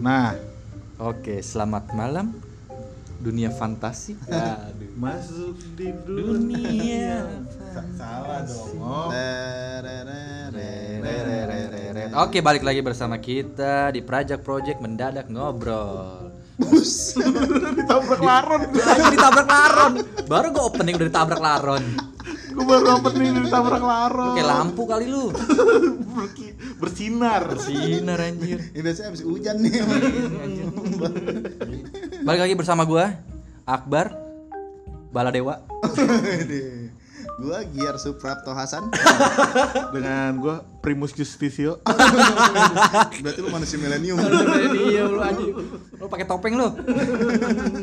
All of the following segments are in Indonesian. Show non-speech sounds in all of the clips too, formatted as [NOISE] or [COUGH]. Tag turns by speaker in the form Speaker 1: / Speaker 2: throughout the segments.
Speaker 1: Nah,
Speaker 2: Oke, selamat malam dunia fantasi. Aduh.
Speaker 1: masuk di
Speaker 2: Dunia
Speaker 1: Sa- Salah dong. Oh.
Speaker 2: Oke, balik lagi bersama kita di Prajak Project Mendadak Ngobrol.
Speaker 1: Ditabrak laron. [LAUGHS]
Speaker 2: Lagi ditabrak laron. Baru gue opening udah ditabrak laron.
Speaker 1: Gue baru dapet nih ditabrak laron.
Speaker 2: kayak lampu kali lu. [LAUGHS]
Speaker 1: Bersinar.
Speaker 2: Sinar anjir. [LAUGHS]
Speaker 3: Ini biasanya habis hujan nih. [LAUGHS]
Speaker 2: Balik lagi bersama gua Akbar Baladewa. [LAUGHS]
Speaker 3: Gua Giar Suprapto Hasan.
Speaker 1: Dengan gue Primus Justisio.
Speaker 3: Berarti lu manusia milenium.
Speaker 2: Iya lu anjing. Lu pakai topeng lu.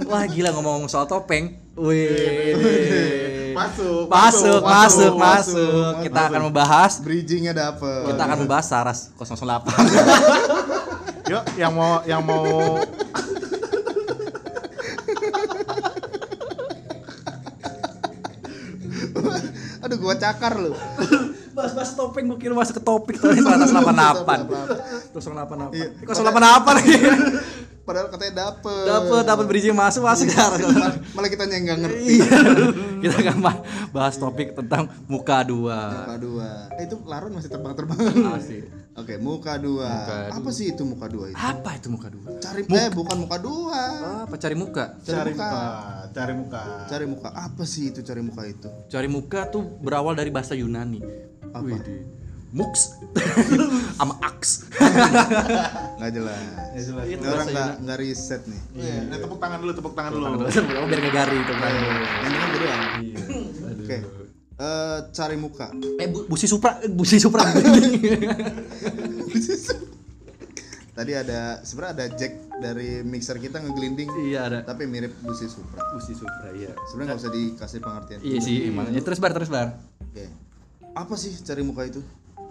Speaker 2: Wah, gila ngomong soal topeng. Wih.
Speaker 1: Masuk,
Speaker 2: Masuk, masuk, masuk,
Speaker 3: masuk, masuk.
Speaker 2: Kita akan membahas
Speaker 3: Bridgingnya dapet.
Speaker 2: kita akan membahas Saras 008. [LAUGHS]
Speaker 1: Yuk, yang mau yang mau [LAUGHS]
Speaker 3: Aduh gua cakar lu.
Speaker 2: Bahas-bahas topeng gua kira masuk ke topik tadi 088. 088.
Speaker 3: Iya.
Speaker 2: 088 [LAUGHS] lagi.
Speaker 3: Padahal katanya dapet.
Speaker 2: Dapat dapat bridging masuk masuk
Speaker 3: Mal- [LAUGHS] Malah kita yang nggak ngerti.
Speaker 2: Iya. [LAUGHS] Kita bah- bahas topik tentang muka dua.
Speaker 3: Muka dua. Eh, itu laron masih terbang-terbang.
Speaker 2: Asik.
Speaker 3: Oke, muka dua.
Speaker 2: Muka
Speaker 3: Apa sih itu muka dua itu?
Speaker 2: Apa itu muka dua?
Speaker 3: Cari eh bukan muka dua.
Speaker 2: Apa cari muka?
Speaker 1: cari
Speaker 3: muka.
Speaker 1: muka, cari muka.
Speaker 3: Cari muka. Apa sih itu cari muka itu?
Speaker 2: Cari muka tuh berawal dari bahasa Yunani.
Speaker 3: Apa?
Speaker 2: Widih. Mux [LAUGHS] sama aks. [LAUGHS]
Speaker 3: Nggak jelas.
Speaker 1: Ya jelas.
Speaker 2: Itu
Speaker 3: Ini orang nggak nggak riset nih.
Speaker 1: Iya, nah, tepuk tangan dulu, tepuk tangan dulu.
Speaker 2: Oh, biar gak garing tuh kan.
Speaker 3: Yang dengar gue doang.
Speaker 2: Iya.
Speaker 3: Oke. Eh, cari muka.
Speaker 2: Eh Bu- Busi Supra, eh, [LAUGHS] Busi Supra.
Speaker 3: Tadi ada sebenarnya ada jack dari mixer kita ngegelinding
Speaker 2: iya ada.
Speaker 3: tapi mirip busi Supra.
Speaker 2: Busi Supra iya.
Speaker 3: Sebenarnya nggak usah dikasih pengertian.
Speaker 2: Iya sih emang. Ya, terus bar terus bar.
Speaker 3: Oke. Apa sih cari muka itu?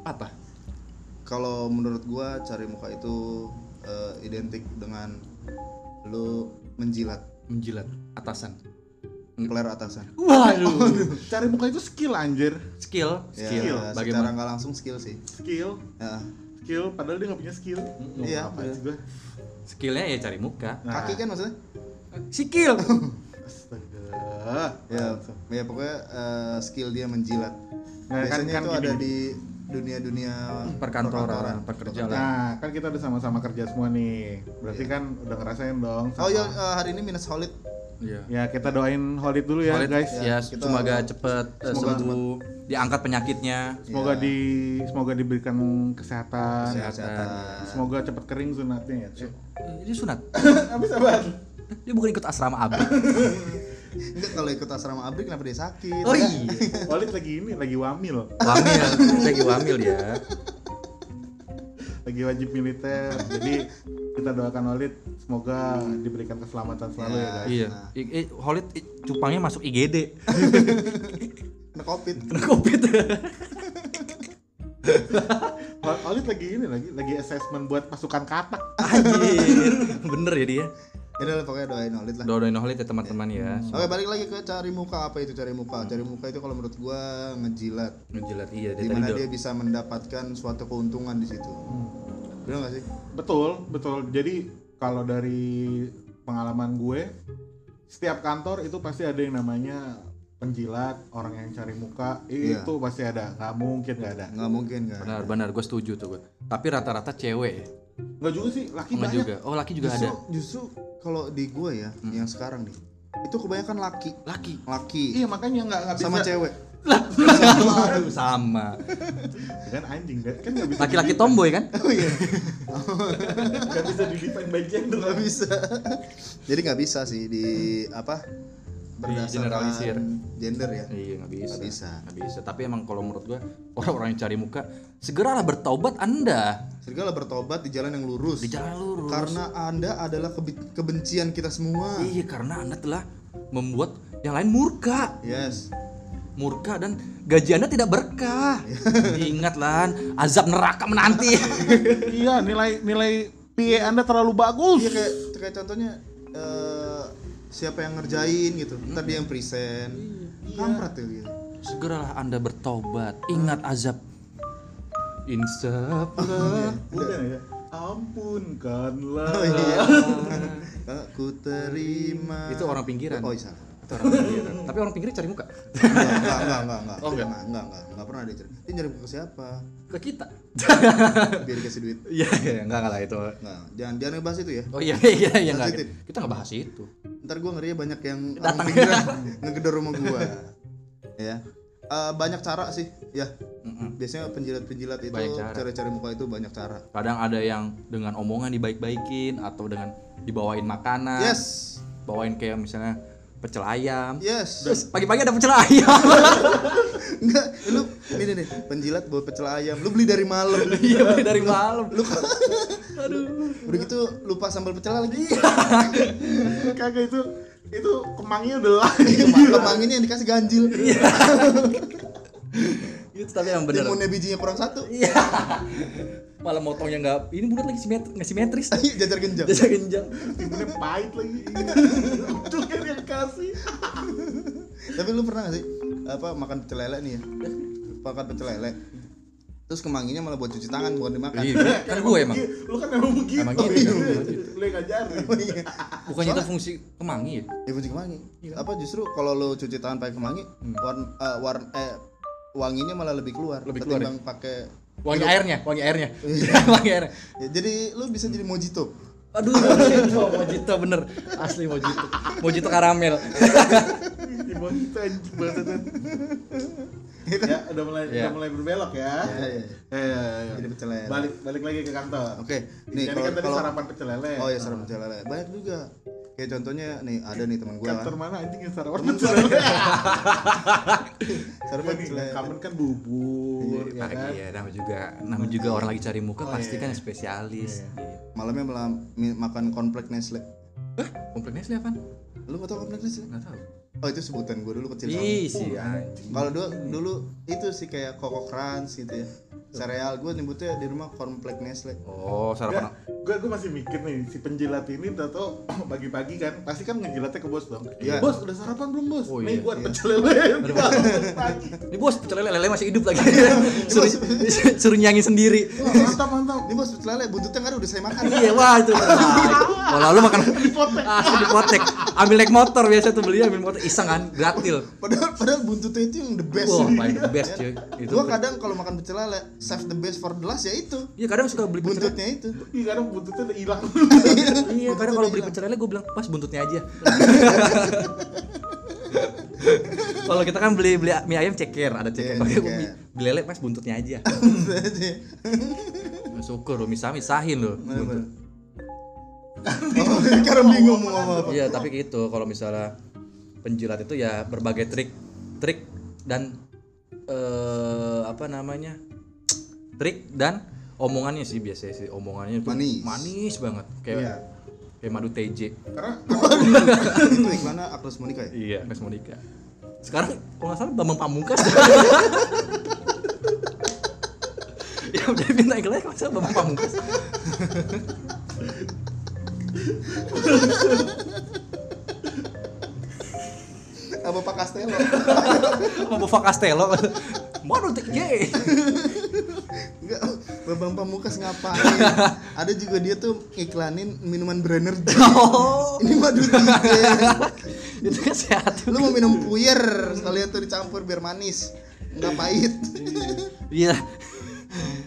Speaker 2: Apa?
Speaker 3: Kalau menurut gua cari muka itu eh, identik dengan lu menjilat
Speaker 2: Menjilat atasan.
Speaker 3: player atasan.
Speaker 2: Waduh. [LAUGHS]
Speaker 1: Cari muka itu skill anjir.
Speaker 2: Skill,
Speaker 3: Ya,
Speaker 2: skill.
Speaker 3: secara
Speaker 2: Bagaimana?
Speaker 3: nggak langsung skill sih.
Speaker 1: Skill,
Speaker 3: Ya.
Speaker 1: skill padahal dia nggak punya skill.
Speaker 3: Iya,
Speaker 1: apa gue?
Speaker 2: Skillnya ya cari muka.
Speaker 1: Nah.
Speaker 3: Kaki kan maksudnya?
Speaker 2: Skill.
Speaker 1: Astaga.
Speaker 3: Ya, ya pokoknya eh, skill dia menjilat.
Speaker 1: Nah, kan-
Speaker 3: Biasanya
Speaker 1: kan
Speaker 3: itu
Speaker 1: gini.
Speaker 3: ada di dunia-dunia
Speaker 2: Perkantoran, pekerjaan.
Speaker 1: Nah, kan kita udah sama-sama kerja semua nih. Berarti kan udah ngerasain dong.
Speaker 3: Oh
Speaker 1: sama-
Speaker 3: ya eh, hari ini minus solid.
Speaker 2: Iya.
Speaker 1: Ya, kita doain Holid dulu ya,
Speaker 2: Valid,
Speaker 1: guys.
Speaker 2: ya,
Speaker 3: kita-
Speaker 2: semoga cepet eh,
Speaker 3: semoga
Speaker 2: sembuh, diangkat penyakitnya.
Speaker 1: Semoga
Speaker 3: Ya.
Speaker 1: di semoga diberikan kesehatan.
Speaker 3: Kesehatan.
Speaker 1: Semoga cepet kering sunatnya ya.
Speaker 2: Ini sunat.
Speaker 1: Habis [COUGHS] apa?
Speaker 2: Dia bukan ikut asrama abri. [LAUGHS]
Speaker 3: Enggak kalau ikut asrama abri kenapa dia sakit?
Speaker 2: Oh
Speaker 3: Ya.
Speaker 2: iya. [LAUGHS]
Speaker 1: Holid lagi ini, lagi wamil.
Speaker 2: Wamil, lagi wamil ya.
Speaker 1: Lagi wajib militer. Jadi kita doakan Holid semoga diberikan keselamatan selalu ya, guys.
Speaker 2: Iya. I- Holid i- cupangnya masuk IGD. [LAUGHS]
Speaker 3: Kena covid.
Speaker 2: Kena Covid.
Speaker 1: Holid lagi ini lagi lagi assessment buat pasukan katak.
Speaker 2: Anjir. Bener ya dia.
Speaker 3: Ya udah pokoknya doain Holid lah.
Speaker 2: Doain Holid ya teman-teman ya.
Speaker 3: Oke balik lagi ke cari muka apa itu cari muka? Cari muka itu kalau menurut gua ngejilat.
Speaker 2: Ngejilat iya dia tadi
Speaker 3: Di mana
Speaker 2: do-
Speaker 3: dia bisa mendapatkan suatu keuntungan di situ. Benar nggak sih?
Speaker 1: Betul, betul. Jadi kalau dari pengalaman gue, setiap kantor itu pasti ada yang namanya penjilat, orang yang cari muka,
Speaker 3: Iya.
Speaker 1: itu pasti ada. Nggak mungkin nggak ada.
Speaker 3: Nggak mungkin kan?
Speaker 2: Benar, benar, gue setuju tuh gue. Tapi rata-rata cewek ya.
Speaker 1: Nggak juga sih, laki
Speaker 2: Enggak
Speaker 1: banyak.
Speaker 2: juga. Oh, laki juga
Speaker 3: justru,
Speaker 2: ada.
Speaker 3: Justru kalau di gua ya, yang sekarang nih, itu kebanyakan laki,
Speaker 2: Laki.
Speaker 3: laki
Speaker 1: Iya makanya nggak nggak bisa. [LAUGHS]
Speaker 3: sama cewek.
Speaker 2: Aduh, sama.
Speaker 1: Kan anjing kan nggak bisa.
Speaker 2: Laki-laki tomboy kan?
Speaker 3: Oh iya,
Speaker 1: Nggak bisa di define by gender.
Speaker 3: nggak bisa. Jadi nggak bisa sih di apa?
Speaker 2: Digeneralisir.
Speaker 3: gender ya.
Speaker 2: Iya, nggak bisa.
Speaker 3: Nggak bisa.
Speaker 2: Nggak bisa. Tapi emang kalau menurut gue orang-orang yang cari muka, segeralah bertaubat Anda
Speaker 3: Segala bertobat di jalan yang lurus.
Speaker 2: di jalan lurus.
Speaker 3: Karena Anda adalah kebe- kebencian kita semua.
Speaker 2: Iya, karena Anda telah membuat yang lain murka.
Speaker 3: Yes.
Speaker 2: Murka dan gaji Anda tidak berkah. [LAUGHS] Ingatlah, azab neraka menanti. [LAUGHS]
Speaker 1: iya nilai nilai PA anda terlalu bagus.
Speaker 3: Iya kayak kayak contohnya eh, siapa yang ngerjain gitu. Ntar dia yang present. Kampret ya gitu.
Speaker 2: Segeralah Anda bertobat. Ingat azab. Insaf.
Speaker 1: Udah ya. ampunkanlah
Speaker 3: Oh iya. Aku terima.
Speaker 2: Itu orang pinggiran.
Speaker 3: Oh iya.
Speaker 2: Itu orang pinggiran. Tapi orang pinggiran cari muka.
Speaker 3: Enggak, enggak, enggak, enggak, enggak.
Speaker 2: Oh, enggak?
Speaker 3: Enggak, enggak, enggak, enggak pernah dia cari. Dia nyari ke siapa?
Speaker 2: Ke kita.
Speaker 3: Biar dikasih duit.
Speaker 2: Iya, iya, enggak enggak lah itu.
Speaker 3: Enggak, jangan jangan ngebahas itu ya.
Speaker 2: Oh iya iya iya enggak.
Speaker 3: Sensitif.
Speaker 2: Kita enggak bahas itu.
Speaker 3: Ntar gua ngeri banyak yang
Speaker 2: Datang.
Speaker 3: orang pinggiran ngegedor rumah gua. ya. Eh, banyak cara sih, ya.
Speaker 2: Mm-mm.
Speaker 3: Biasanya penjilat-penjilat itu
Speaker 2: Banyak cara.
Speaker 3: cari-cari muka itu banyak cara.
Speaker 2: Kadang ada yang dengan omongan dibaik-baikin atau dengan dibawain makanan.
Speaker 3: Yes.
Speaker 2: Bawain kayak misalnya pecel ayam.
Speaker 3: Yes.
Speaker 2: Terus pagi-pagi ada pecel ayam. [LAUGHS]
Speaker 3: Enggak, lu ini nih, penjilat bawa pecel ayam. Lu beli dari malam. [LAUGHS]
Speaker 2: Iya beli dari malam.
Speaker 3: lu [LAUGHS] Udah gitu lupa sambal pecel lagi.
Speaker 1: kagak itu itu kemangnya udah lah
Speaker 3: Kemang ini yang dikasih ganjil.
Speaker 2: Itu tapi yang bener.
Speaker 3: Timunnya bijinya kurang satu.
Speaker 2: Iya. Malah motongnya enggak ini bulat lagi simetris, enggak simetris. [LAUGHS]
Speaker 3: Jajar genjang.
Speaker 2: Jasa genjang.
Speaker 1: timunnya pahit lagi [LAUGHS] itu kan yang kasih
Speaker 3: Tapi lu pernah gak sih apa makan pecel lele nih ya? Makan pecel lele. Terus kemanginya malah buat cuci tangan bukan dimakan.
Speaker 2: Iya, kan gue emang.
Speaker 1: lu kan emang begitu
Speaker 2: Emang gitu,
Speaker 1: Iya,
Speaker 2: emang
Speaker 1: lu yang ngajarin
Speaker 3: Oh iya.
Speaker 2: Bukannya itu fungsi kemangi ya?
Speaker 3: Ya cuci kemangi. Apa justru kalau lu cuci tangan pakai kemangi, warna eh, warna eh wanginya malah lebih keluar
Speaker 2: Lebih keluar ya?
Speaker 3: ketimbang pakai
Speaker 2: Wangi airnya, wangi airnya. [LAUGHS] wangi airnya.
Speaker 3: Ya, jadi lu bisa jadi mojito.
Speaker 2: Aduh, [LAUGHS] mojito, mojito bener. Asli mojito. Mojito karamel. [LAUGHS]
Speaker 1: Ibu kita anjing banget kan. ya udah mulai
Speaker 2: Ya.
Speaker 1: udah mulai berbelok ya
Speaker 3: Ya, ya.
Speaker 1: Eh, ya, ya.
Speaker 3: Jadi pecel lele.
Speaker 1: balik balik lagi ke kantor
Speaker 3: Oke, nih
Speaker 1: jadi
Speaker 3: kalau
Speaker 1: kan tadi
Speaker 3: kalau
Speaker 1: sarapan pecel lele
Speaker 3: Oh ya sarapan pecel lele. Banyak juga. Kayak contohnya nih ada nih teman gua
Speaker 1: kantor
Speaker 3: kan.
Speaker 1: mana anjing yang sarapan
Speaker 3: Sarapan [LAUGHS]
Speaker 1: kamen kan bubur ya kan
Speaker 2: Pagi ya, nama juga, nama juga orang lagi cari muka
Speaker 1: Oh,
Speaker 2: pasti
Speaker 1: iya,
Speaker 2: kan
Speaker 1: iya.
Speaker 2: spesialis.
Speaker 3: Malamnya malah mi- makan komplek Nestle.
Speaker 2: Hah? Komplek Nestle apaan?
Speaker 3: Lu gak tau komplek Nestle?
Speaker 2: Enggak tahu.
Speaker 3: Oh itu sebutan gua dulu kecil. soalnya.
Speaker 2: Ih, si anjing.
Speaker 3: Kalau dulu dulu itu sih kayak Coco Crunch gitu ya. Sereal gue nyebutnya di rumah komplek Nestle.
Speaker 2: Oh, sarapan.
Speaker 1: gue gue masih mikir nih si penjilat ini udah tau [CLEARS THROAT] pagi-pagi kan pasti kan ngejilatnya ke bos dong
Speaker 3: Iya.
Speaker 1: bos udah sarapan belum bos
Speaker 2: Oh,
Speaker 1: nih
Speaker 2: iya.
Speaker 1: gue
Speaker 3: Iya.
Speaker 1: pecel lele
Speaker 2: Ini bos, pecel lele, lele masih hidup lagi. [LAUGHS] suruh, [LAUGHS] suruh nyangin sendiri.
Speaker 1: Wah, mantap mantap
Speaker 3: Ini bos pecel lele buntutnya nggak ada udah saya makan.
Speaker 2: Iya, wah itu. [LAUGHS] Wah, itu. Kalau lu makan asli dipotek. Ambil naik motor biasa tuh beli ambil motor iseng kan, gratil.
Speaker 3: Padahal padahal buntutnya itu yang the best.
Speaker 2: Wah, paling the best cuy. Itu.
Speaker 3: Gue kadang kalau makan pecel lele save the best for the last ya itu
Speaker 2: Iya, kadang suka beli
Speaker 3: buntutnya itu.
Speaker 1: Iya kadang buntutnya udah hilang [LAUGHS]
Speaker 2: Iya, kadang kalau beli pecel lele gue bilang, "Pas buntutnya aja." [LAUGHS] kalau kita kan beli beli mie ayam ceker, ada ceker.
Speaker 3: Iya,
Speaker 2: Pakai mie- beli lele pas buntutnya aja. [LAUGHS] Syukur lo misah misahin lo.
Speaker 3: Oh, karena bingung mau ngomong apa.
Speaker 2: Iya, tapi gitu kalau misalnya penjilat itu ya berbagai trik trik dan eh apa namanya? Trik dan omongannya sih biasanya sih omongannya itu
Speaker 3: Manis.
Speaker 2: manis banget kayak
Speaker 1: Iya.
Speaker 2: kayak madu TJ.
Speaker 1: karena
Speaker 3: itu iklannya Agnes Monica ya?
Speaker 2: Iya, Agnes Monica. Sekarang kalau nggak salah Bambang Pamungkas. [LAUGHS] ya udah minta iklan kalau salah Bambang Pamungkas.
Speaker 3: Apa Pak Castello?
Speaker 2: Sama Bova Castello. Madu TJ.
Speaker 3: Enggak, Babang Pamungkas ngapain? [LAUGHS] Ada juga dia tuh iklanin minuman Brenergy.
Speaker 2: Oh,
Speaker 3: Ini madu tiga.
Speaker 2: itu kan sehat.
Speaker 3: Lu mau minum puyer, sekalian tuh dicampur biar manis. Enggak pahit.
Speaker 2: Iya.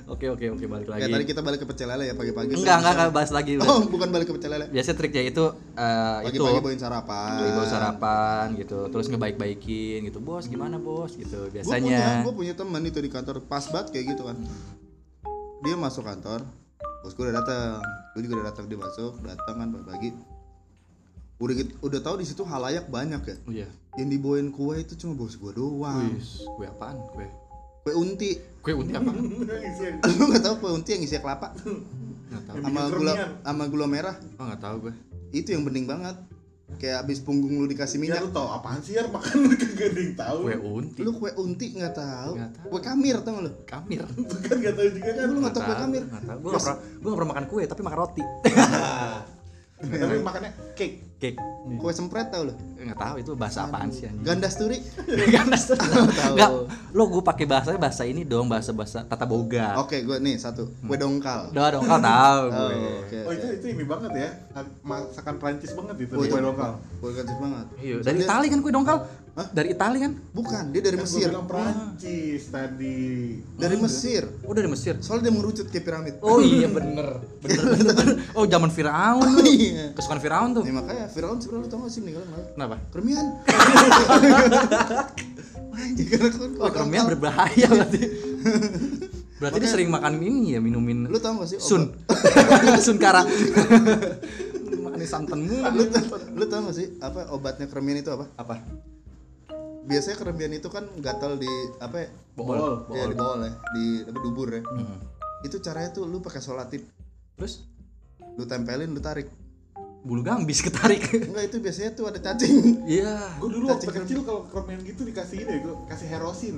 Speaker 2: Oke oke oke balik lagi.
Speaker 3: Ya tadi kita balik ke pecel lele ya pagi-pagi.
Speaker 2: Enggak enggak enggak bahas lagi. [LAUGHS]
Speaker 3: Oh, bukan balik ke pecel lele.
Speaker 2: Biasa triknya itu eh, itu
Speaker 3: Pagi-pagi bawain sarapan.
Speaker 2: beli bawa sarapan gitu, terus ngebaik-baikin gitu. Bos gimana bos gitu
Speaker 3: Gue punya,
Speaker 2: biasanya.
Speaker 3: gue punya teman itu di kantor pas banget kayak gitu kan. Dia masuk kantor, bos gue udah datang, gue juga udah datang dia masuk, datang kan pagi-pagi. Udah gitu, udah tahu di situ halayak banyak ya.
Speaker 2: Iya.
Speaker 3: Yang dibawain kue itu cuma bos gue doang.
Speaker 2: Wis, kue apaan? Kue.
Speaker 3: Kue unti.
Speaker 2: Kue unti apa? [LAUGHS]
Speaker 3: Lu nggak tahu kue unti yang isinya kelapa
Speaker 2: Enggak tahu.
Speaker 3: Sama gula sama gula merah.
Speaker 2: Oh, enggak tahu gue.
Speaker 3: Itu yang bening banget. Kayak abis punggung lu dikasih
Speaker 1: ya
Speaker 3: minyak.
Speaker 1: lu tau apaan sih ya makan lu kagak ada yang tahu
Speaker 2: Kue unti.
Speaker 3: Lu kue unti nggak tahu.
Speaker 2: Nggak tahu.
Speaker 3: Kue kamir tau nggak lu?
Speaker 2: Kamir. [LAUGHS]
Speaker 1: kan gak tahu juga kan
Speaker 3: Lu nggak tahu kue kamir?
Speaker 2: Enggak tahu. Gue enggak pernah gue enggak pernah makan kue tapi makan roti.
Speaker 1: tapi [LAUGHS] makannya cake
Speaker 2: cake.
Speaker 3: Kue sempret tau lo
Speaker 2: nggak tahu itu bahasa apaan sih anjing?
Speaker 3: Ganda sturi [LAUGHS]
Speaker 2: ganas tuh
Speaker 3: Tahu.
Speaker 2: nggak lo gue pakai bahasanya bahasa ini dong bahasa bahasa tata boga.
Speaker 3: Oke gue nih satu. Kue dongkal.
Speaker 2: Doa dong kau tahu
Speaker 3: oh,
Speaker 2: gue.
Speaker 1: Oh
Speaker 3: oke.
Speaker 1: itu itu ini banget ya. Masakan Prancis banget itu
Speaker 3: Oh,
Speaker 1: kue
Speaker 3: itu-
Speaker 1: lokal.
Speaker 3: kue kancis banget.
Speaker 2: Iya dari Itali kan kue dongkal?
Speaker 3: Hah?
Speaker 2: dari Itali kan?
Speaker 3: Bukan dia dari
Speaker 1: Kan
Speaker 3: Mesir.
Speaker 1: bilang Prancis tadi.
Speaker 3: dari Mesir.
Speaker 2: Oh dari Mesir.
Speaker 3: Soalnya dia mengerucut kayak piramid.
Speaker 2: Oh iya bener. Bener bener, bener. [LAUGHS] oh zaman Firaun
Speaker 3: Oh,
Speaker 2: tuh
Speaker 3: iya.
Speaker 2: kesukaan Firaun tuh.
Speaker 3: Ya makanya Firaun sebenarnya lu tau gak sih meninggal kenapa?
Speaker 2: kenapa
Speaker 3: Kermian. [LAUGHS] Karena kan
Speaker 2: oh kermian berbahaya berarti berarti dia sering makan ini ya minumin
Speaker 3: Lu tau gak sih
Speaker 2: sun [LAUGHS] sun kara [LAUGHS] makan santan mulu
Speaker 3: lu, tau- lu tau gak sih apa obatnya kermian itu apa?
Speaker 2: apa
Speaker 3: Biasanya kermian itu kan gatal di apa ya?
Speaker 2: bol
Speaker 3: Ya, di bawah ya, di apa dubur ya.
Speaker 2: Hmm.
Speaker 3: Itu caranya tuh lu pakai solatip,
Speaker 2: terus
Speaker 3: lu tempelin, lu tarik.
Speaker 2: Bulu gambis ketarik [LAUGHS]
Speaker 3: Enggak itu biasanya tuh ada cacing.
Speaker 2: iya
Speaker 1: Gue dulu waktu
Speaker 3: Cacing
Speaker 1: kecil kalau keromian gitu dikasih ini gue kasih herosin.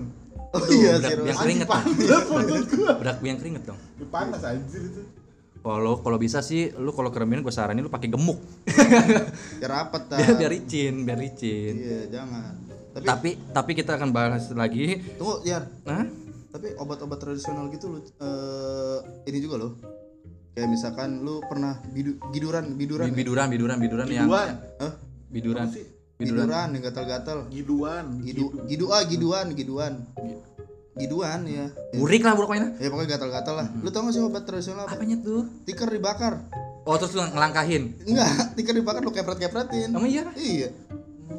Speaker 3: Oh
Speaker 2: Aduh,
Speaker 3: iya sih.
Speaker 2: yang keringet [LAUGHS] berak yang keringet dong
Speaker 1: Panas anjir itu.
Speaker 2: kalau kalau bisa sih lu kalau keremian gue saranin lu pakai gemuk [LAUGHS]
Speaker 3: Ya rapet dah.
Speaker 2: biar biar licin biar licin
Speaker 3: Iya, jangan. Tapi,
Speaker 2: tapi tapi kita akan bahas lagi
Speaker 3: tunggu, Yan.
Speaker 2: Hah?
Speaker 3: Tapi obat-obat tradisional gitu lu eh, ini juga loh. Kayak misalkan lu pernah bidu, giduran, biduran.
Speaker 2: Bi- biduran biduran biduran yang biduran
Speaker 1: Apa sih?
Speaker 2: biduran
Speaker 3: Biduran yang gatal-gatal.
Speaker 1: Giduan.
Speaker 3: Gidu, gidu ah, giduan, giduan. Giduan ya.
Speaker 2: burik lah pokoknya
Speaker 3: Ya pokoknya gatal-gatal lah. Lu tau gak sih obat tradisional apa?
Speaker 2: apanya tuh
Speaker 3: Tikar dibakar.
Speaker 2: oh terus lu ngelangkahin
Speaker 3: Enggak, [LAUGHS] tikar dibakar lu kepret-kepretin.
Speaker 2: emang iya
Speaker 3: Iya.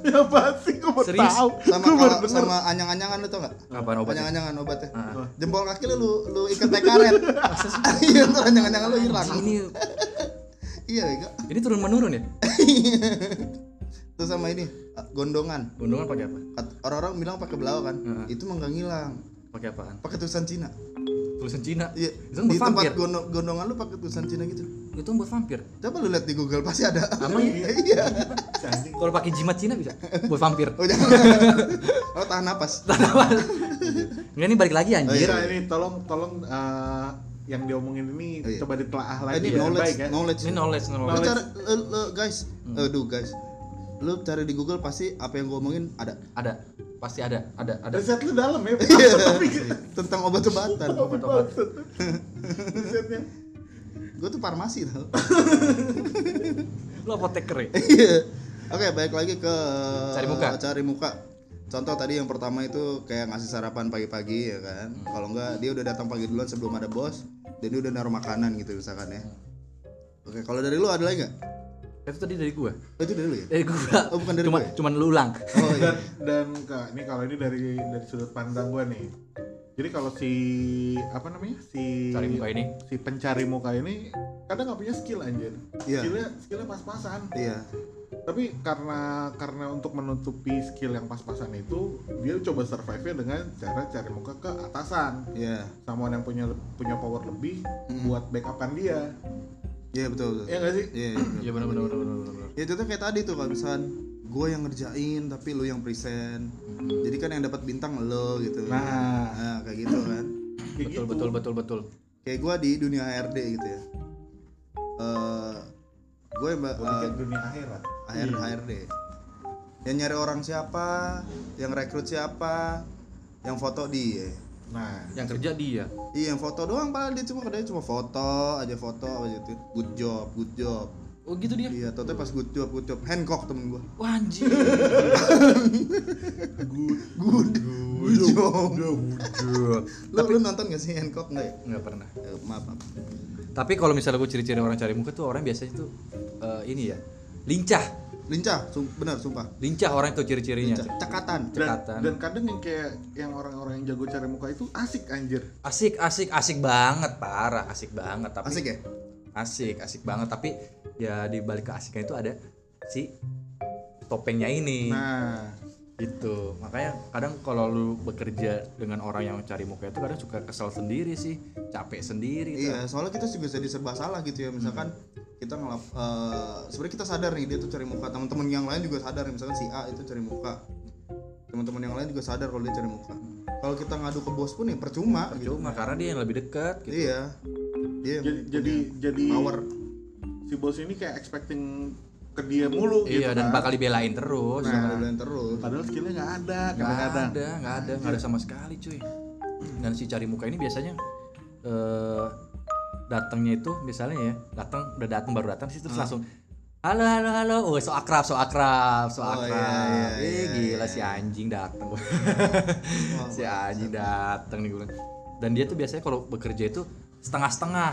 Speaker 1: Ya apa sih gue
Speaker 2: Serius?
Speaker 1: tahu.
Speaker 3: Sama
Speaker 1: Gua
Speaker 3: kalau
Speaker 1: denger.
Speaker 3: sama anyang-anyangan lu tau gak?
Speaker 2: kapan obatnya
Speaker 3: Anyang-anyangan obatnya.
Speaker 2: Ah.
Speaker 3: Jempol kaki lu lu, lu ikat pakai karet. [LAUGHS] Iya, tuh anyang-anyangan lu hilang.
Speaker 2: ini
Speaker 3: Iya, Bego.
Speaker 2: ini turun menurun ya [LAUGHS]
Speaker 3: Terus sama ini gondongan.
Speaker 2: gunungan pakai apa
Speaker 3: Orang-orang bilang pakai belawa kan.
Speaker 2: Heeh.
Speaker 3: Itu mah ngilang.
Speaker 2: pakai apaan
Speaker 3: Pakai tulisan Cina.
Speaker 2: tulisan Cina
Speaker 3: Iya.
Speaker 2: kan
Speaker 3: Di tempat gondongan lu pakai tulisan Cina gitu.
Speaker 2: Itu buat vampir
Speaker 3: Coba lu lihat di Google pasti ada.
Speaker 2: Emang [LAUGHS]
Speaker 3: iya? Iya.
Speaker 2: Kalau pakai jimat Cina bisa buat vampir
Speaker 3: Oh jangan. oh tahan napas. [LAUGHS]
Speaker 2: Enggak ini balik lagi anjir.
Speaker 1: Iya ini tolong tolong eh, yang diomongin ini
Speaker 3: Oh, iya.
Speaker 1: coba ditelaah
Speaker 3: Eh,
Speaker 1: lagi
Speaker 3: ini
Speaker 1: ya.
Speaker 3: knowledge,
Speaker 1: baik ya.
Speaker 3: knowledge.
Speaker 2: Ini knowledge,
Speaker 3: Lu
Speaker 2: knowledge.
Speaker 3: cari, lu- lu, guys, aduh guys, lu cari di Google pasti apa yang gua omongin ada.
Speaker 2: Ada. Pasti ada, ada, ada.
Speaker 1: Riset lu dalam ya.
Speaker 3: Iya.
Speaker 1: Tapi
Speaker 3: Tentang obat-obatan.
Speaker 2: Obat-obat.
Speaker 1: risetnya.
Speaker 3: Gue tuh farmasi tau. [LAUGHS]
Speaker 2: Lu apoteker ya? [LAUGHS]
Speaker 3: Iya. Oke, balik lagi ke
Speaker 2: Cari muka.
Speaker 3: Cari muka. Contoh tadi yang pertama itu kayak ngasih sarapan pagi-pagi ya kan. Kalau enggak dia udah datang pagi duluan sebelum ada bos dan dia udah naruh makanan gitu misalkan ya. Oke, kalau dari lu ada lagi nggak?
Speaker 2: Itu tadi dari gua.
Speaker 3: Oh, itu dari lu ya?
Speaker 2: Dari gua.
Speaker 3: Oh, bukan dari
Speaker 2: Cuma
Speaker 3: gua ya?
Speaker 2: cuman lu ulang.
Speaker 3: Oh iya.
Speaker 1: Dan dan Kak, ini kalau ini dari dari sudut pandang gue nih. Jadi kalau si apa namanya? Si
Speaker 2: Cari muka ini.
Speaker 1: si pencari muka ini kadang nggak punya skill anjir.
Speaker 3: Iya.
Speaker 1: Skillnya skillnya pas-pasan.
Speaker 3: Iya.
Speaker 1: Tapi karena karena untuk menutupi skill yang pas-pasan itu, dia coba survive-nya dengan cara cari muka ke atasan.
Speaker 3: Iya.
Speaker 1: Someone yang punya punya power lebih buat backupan dia.
Speaker 3: Iya betul betul.
Speaker 1: Iya nggak sih?
Speaker 3: Iya. iya.
Speaker 2: Iya benar benar benar benar benar.
Speaker 3: Ya itu tuh kayak tadi tuh kalau misalkan gue yang ngerjain tapi lu yang present. Jadi kan yang dapat bintang lo gitu.
Speaker 1: Nah.
Speaker 3: Nah, kayak gitu kan.
Speaker 1: Kayak
Speaker 2: Betul
Speaker 1: gitu.
Speaker 2: betul betul betul.
Speaker 3: Kayak gue di dunia HRD gitu ya. Eh gue mbak
Speaker 1: Gua pikir dunia akhirat.
Speaker 3: HR, HRD. Yang nyari orang siapa, yang rekrut siapa, yang foto dia.
Speaker 1: Nah,
Speaker 2: Yang kerja dia.
Speaker 3: Iya, yang foto doang padahal dia cuma kerjanya cuma foto aja foto aja gitu. Good job, good job.
Speaker 2: Oh gitu dia.
Speaker 3: Iya, total pas good job, good job. Hancock temen gua.
Speaker 2: Wah anjir.
Speaker 3: Good, good job. Lu, lu nonton gak sih Hancock nggak ya?
Speaker 2: Enggak pernah.
Speaker 3: Eh, maaf, maaf.
Speaker 2: Tapi kalau misalnya gue ciri-ciri orang cari muka tuh orang biasanya tuh eh, ini ya. Lincah.
Speaker 3: Lincah, sum- benar sumpah.
Speaker 2: Lincah orang itu ciri-cirinya.
Speaker 3: Lincah, cekatan.
Speaker 1: dan,
Speaker 2: Cekatan.
Speaker 1: dan kadang yang kayak yang orang-orang yang jago cari muka itu asik anjir.
Speaker 2: Asik, asik, asik banget, parah, asik banget. Tapi
Speaker 3: Asik ya?
Speaker 2: Asik asik banget tapi ya di balik keasikan itu ada si topengnya ini
Speaker 1: Nah,
Speaker 2: gitu makanya kadang kalau lu bekerja dengan orang yang cari muka itu kadang suka kesel sendiri sih capek sendiri tuh.
Speaker 3: Iya, soalnya kita juga jadi serba salah gitu ya. Misalkan kita ngelap eh, sebenarnya kita sadar nih dia tuh cari muka. Teman-teman yang lain juga sadar misalkan si A itu cari muka. Teman-teman yang lain juga sadar kalau dia cari muka. Kalau kita ngadu ke bos pun ya percuma gitu.
Speaker 2: cuma karena dia yang lebih dekat gitu
Speaker 3: Iya. Dia yang
Speaker 1: jadi jadi jadi
Speaker 3: power.
Speaker 1: si bos ini kayak expecting ke dia mulu gitu
Speaker 2: iya dan
Speaker 1: kan.
Speaker 2: bakal dibelain terus.
Speaker 3: Nah, yang terus.
Speaker 1: padahal skillnya nggak ada
Speaker 2: nggak ada nggak ada nggak ada sama sekali cuy. Dan si cari muka ini biasanya eh datangnya itu misalnya ya datang udah datang baru datang sih terus langsung halo halo halo. Oh so akrab so akrab so
Speaker 3: Oh,
Speaker 2: akrab.
Speaker 3: iya, iya,
Speaker 2: eh
Speaker 3: iya,
Speaker 2: gila
Speaker 3: iya.
Speaker 2: si anjing datang [LAUGHS] si anjing datang nih gue dan dia tuh biasanya kalau bekerja itu setengah-setengah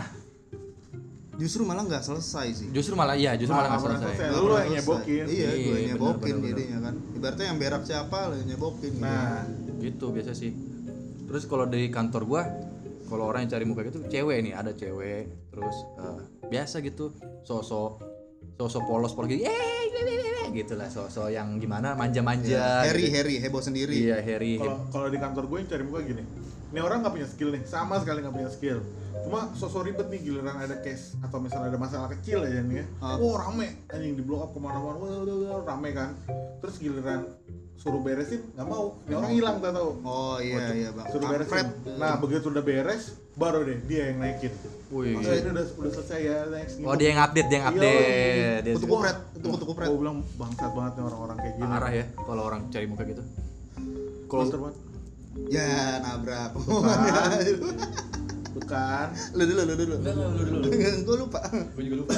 Speaker 3: Justru malah nggak selesai sih.
Speaker 2: justru malah iya justru malah nggak
Speaker 1: Nah,
Speaker 2: selesai
Speaker 1: selesai. Lu yang nyebokin.
Speaker 3: Iya, gue
Speaker 2: Iya,
Speaker 3: yang nyebokin
Speaker 2: bener,
Speaker 3: jadinya kan. Ibaratnya yang berak siapa lo yang nyebokin. gitu.
Speaker 1: nah
Speaker 2: gitu biasa sih terus kalau di kantor gua kalau orang yang cari muka gitu cewek nih ada cewek terus eh, biasa gitu sosok sosok polos polos gitu eh gitu lah sosok yang gimana manja-manja
Speaker 3: Harry,
Speaker 2: gitu.
Speaker 3: Harry, heboh sendiri.
Speaker 2: iya Harry
Speaker 1: kalau kalau di kantor gue yang cari muka gini ini orang nggak punya skill nih sama sekali nggak punya skill. Cuma sosok ribet nih giliran ada case atau misalnya ada masalah kecil aja nih ya.
Speaker 3: Ah.
Speaker 1: oh rame. Anjing di blow up ke mana-mana wah, rame kan. Terus giliran suruh beresin nggak mau. Ini orang hilang tak tahu.
Speaker 3: Oh iya iya bang.
Speaker 1: suruh beresin. Nah begitu udah beres baru deh dia yang naikin.
Speaker 2: Wih.
Speaker 1: oh, ini udah udah selesai ya next.
Speaker 2: Oh dia yang update dia yang
Speaker 1: Iya,
Speaker 2: update. dia
Speaker 3: Kutu kupret, itu kutu kupret.
Speaker 1: gue bilang bangsat banget nih orang-orang kayak gini.
Speaker 2: Parah ya kalau orang cari muka gitu.
Speaker 1: Kalau
Speaker 3: Ya nabrak. [LAUGHS]
Speaker 1: bukan
Speaker 3: lu dulu, lu dulu. Gue lupa.
Speaker 2: gue juga lupa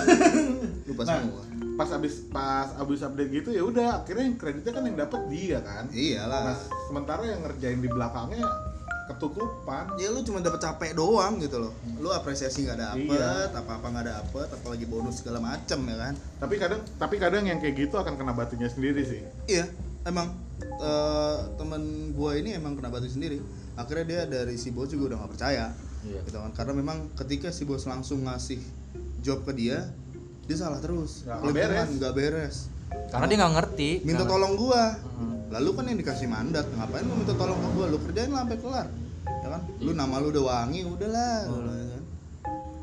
Speaker 3: Lupa
Speaker 1: Nah,
Speaker 3: semua.
Speaker 1: pas abis pas abis update gitu ya udah akhirnya yang kreditnya kan yang dapat dia kan nah
Speaker 3: Iyalah.
Speaker 1: sementara yang ngerjain di belakangnya ketutupan
Speaker 3: Ya lu cuma dapat capek doang gitu loh. Lu apresiasi nggak dapet,
Speaker 1: Iya.
Speaker 3: apa-apa nggak dapet, apalagi bonus segala macem ya kan.
Speaker 1: tapi kadang tapi kadang yang kayak gitu akan kena batunya sendiri sih
Speaker 3: Iya, emang eh, temen gua ini emang kena batu sendiri. Akhirnya dia dari si bos juga udah nggak percaya,
Speaker 2: Iya.
Speaker 3: gitu kan. Karena memang ketika si bos langsung ngasih job ke dia, dia salah terus.
Speaker 1: Nggak beres.
Speaker 3: nggak beres.
Speaker 2: karena dia nggak ngerti
Speaker 3: Minta
Speaker 2: Nggak-
Speaker 3: tolong gua.
Speaker 2: Hmm.
Speaker 3: Lalu kan yang dikasih mandat, ngapain lu minta tolong ke gua? Lu kerjain lah sampai kelar. Ya kan? Lu nama lu udah wangi, udahlah. ya kan?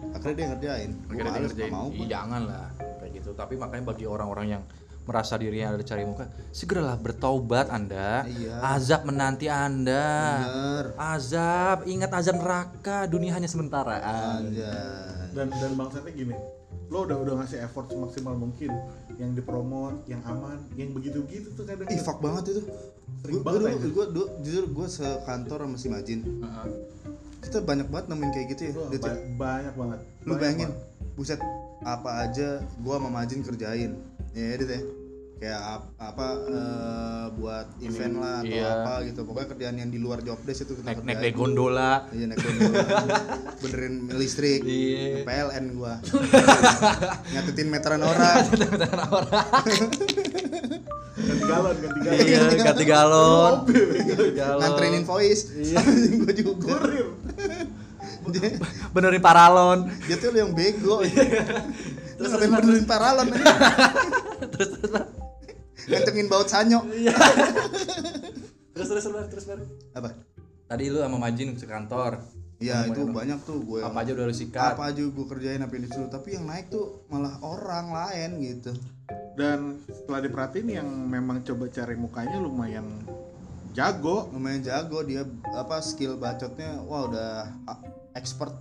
Speaker 3: Akhirnya dia ngerjain. Gua
Speaker 2: akhirnya dia
Speaker 3: males,
Speaker 2: ngerjain
Speaker 3: mau.
Speaker 2: Ih,
Speaker 3: gua.
Speaker 2: jangan lah kayak gitu tapi makanya bagi orang-orang yang merasa dirinya ada cari muka segeralah bertaubat anda
Speaker 3: Iya.
Speaker 2: azab menanti anda
Speaker 3: Bener.
Speaker 2: azab ingat azab neraka dunia hanya sementara
Speaker 3: Anjay.
Speaker 1: dan dan bangsatnya gini lo udah udah ngasih effort semaksimal mungkin yang dipromot yang aman yang begitu begitu tuh kadang
Speaker 3: Ih, fuck banget itu.
Speaker 1: Sering
Speaker 3: Gue gue dulu, jujur gue sekantor sama si Majin. Kita banyak banget nemuin kayak gitu ya. Ya.
Speaker 1: ba- banyak banget
Speaker 3: Lu
Speaker 1: Banyak
Speaker 3: bayangin,
Speaker 1: banget.
Speaker 3: buset apa aja gua sama Majin kerjain. Ya, Dit ya. Kayak ap- apa eh, buat event lah atau
Speaker 2: Iya.
Speaker 3: apa gitu. Pokoknya kerjaan yang di luar job desk itu kita
Speaker 2: naik naik gondola
Speaker 3: Iya naik gondola. [LAUGHS] Benerin listrik.
Speaker 2: Iya.
Speaker 3: PLN gua. Nyatetin [LAUGHS] meteran orang.
Speaker 1: ganti galon ganti galon
Speaker 2: iya ganti galon
Speaker 3: Nganterin invoice.
Speaker 2: Iya. [LAUGHS]
Speaker 3: gua juga.
Speaker 1: kurir
Speaker 2: benerin paralon
Speaker 3: dia tuh yang bego.
Speaker 2: Iya.
Speaker 3: Terus ngapain benerin paralon.
Speaker 2: Terus terus Bar.
Speaker 3: Ngantengin baut sanyo.
Speaker 2: Iya. terus terus Bar, terus Bar.
Speaker 3: Apa?
Speaker 2: tadi lu sama Majin ke kantor.
Speaker 3: Ya
Speaker 2: Ngomongin
Speaker 3: itu banyak tuh gue.
Speaker 2: Apa aja udah lu sikat?
Speaker 3: Apa aja gue kerjain apa yang disuruh. Tapi yang naik tuh malah orang lain gitu.
Speaker 1: Dan setelah diperhatiin yang memang coba cari mukanya lumayan jago.
Speaker 3: Lumayan jago dia apa skill bacotnya wah udah ah, expert.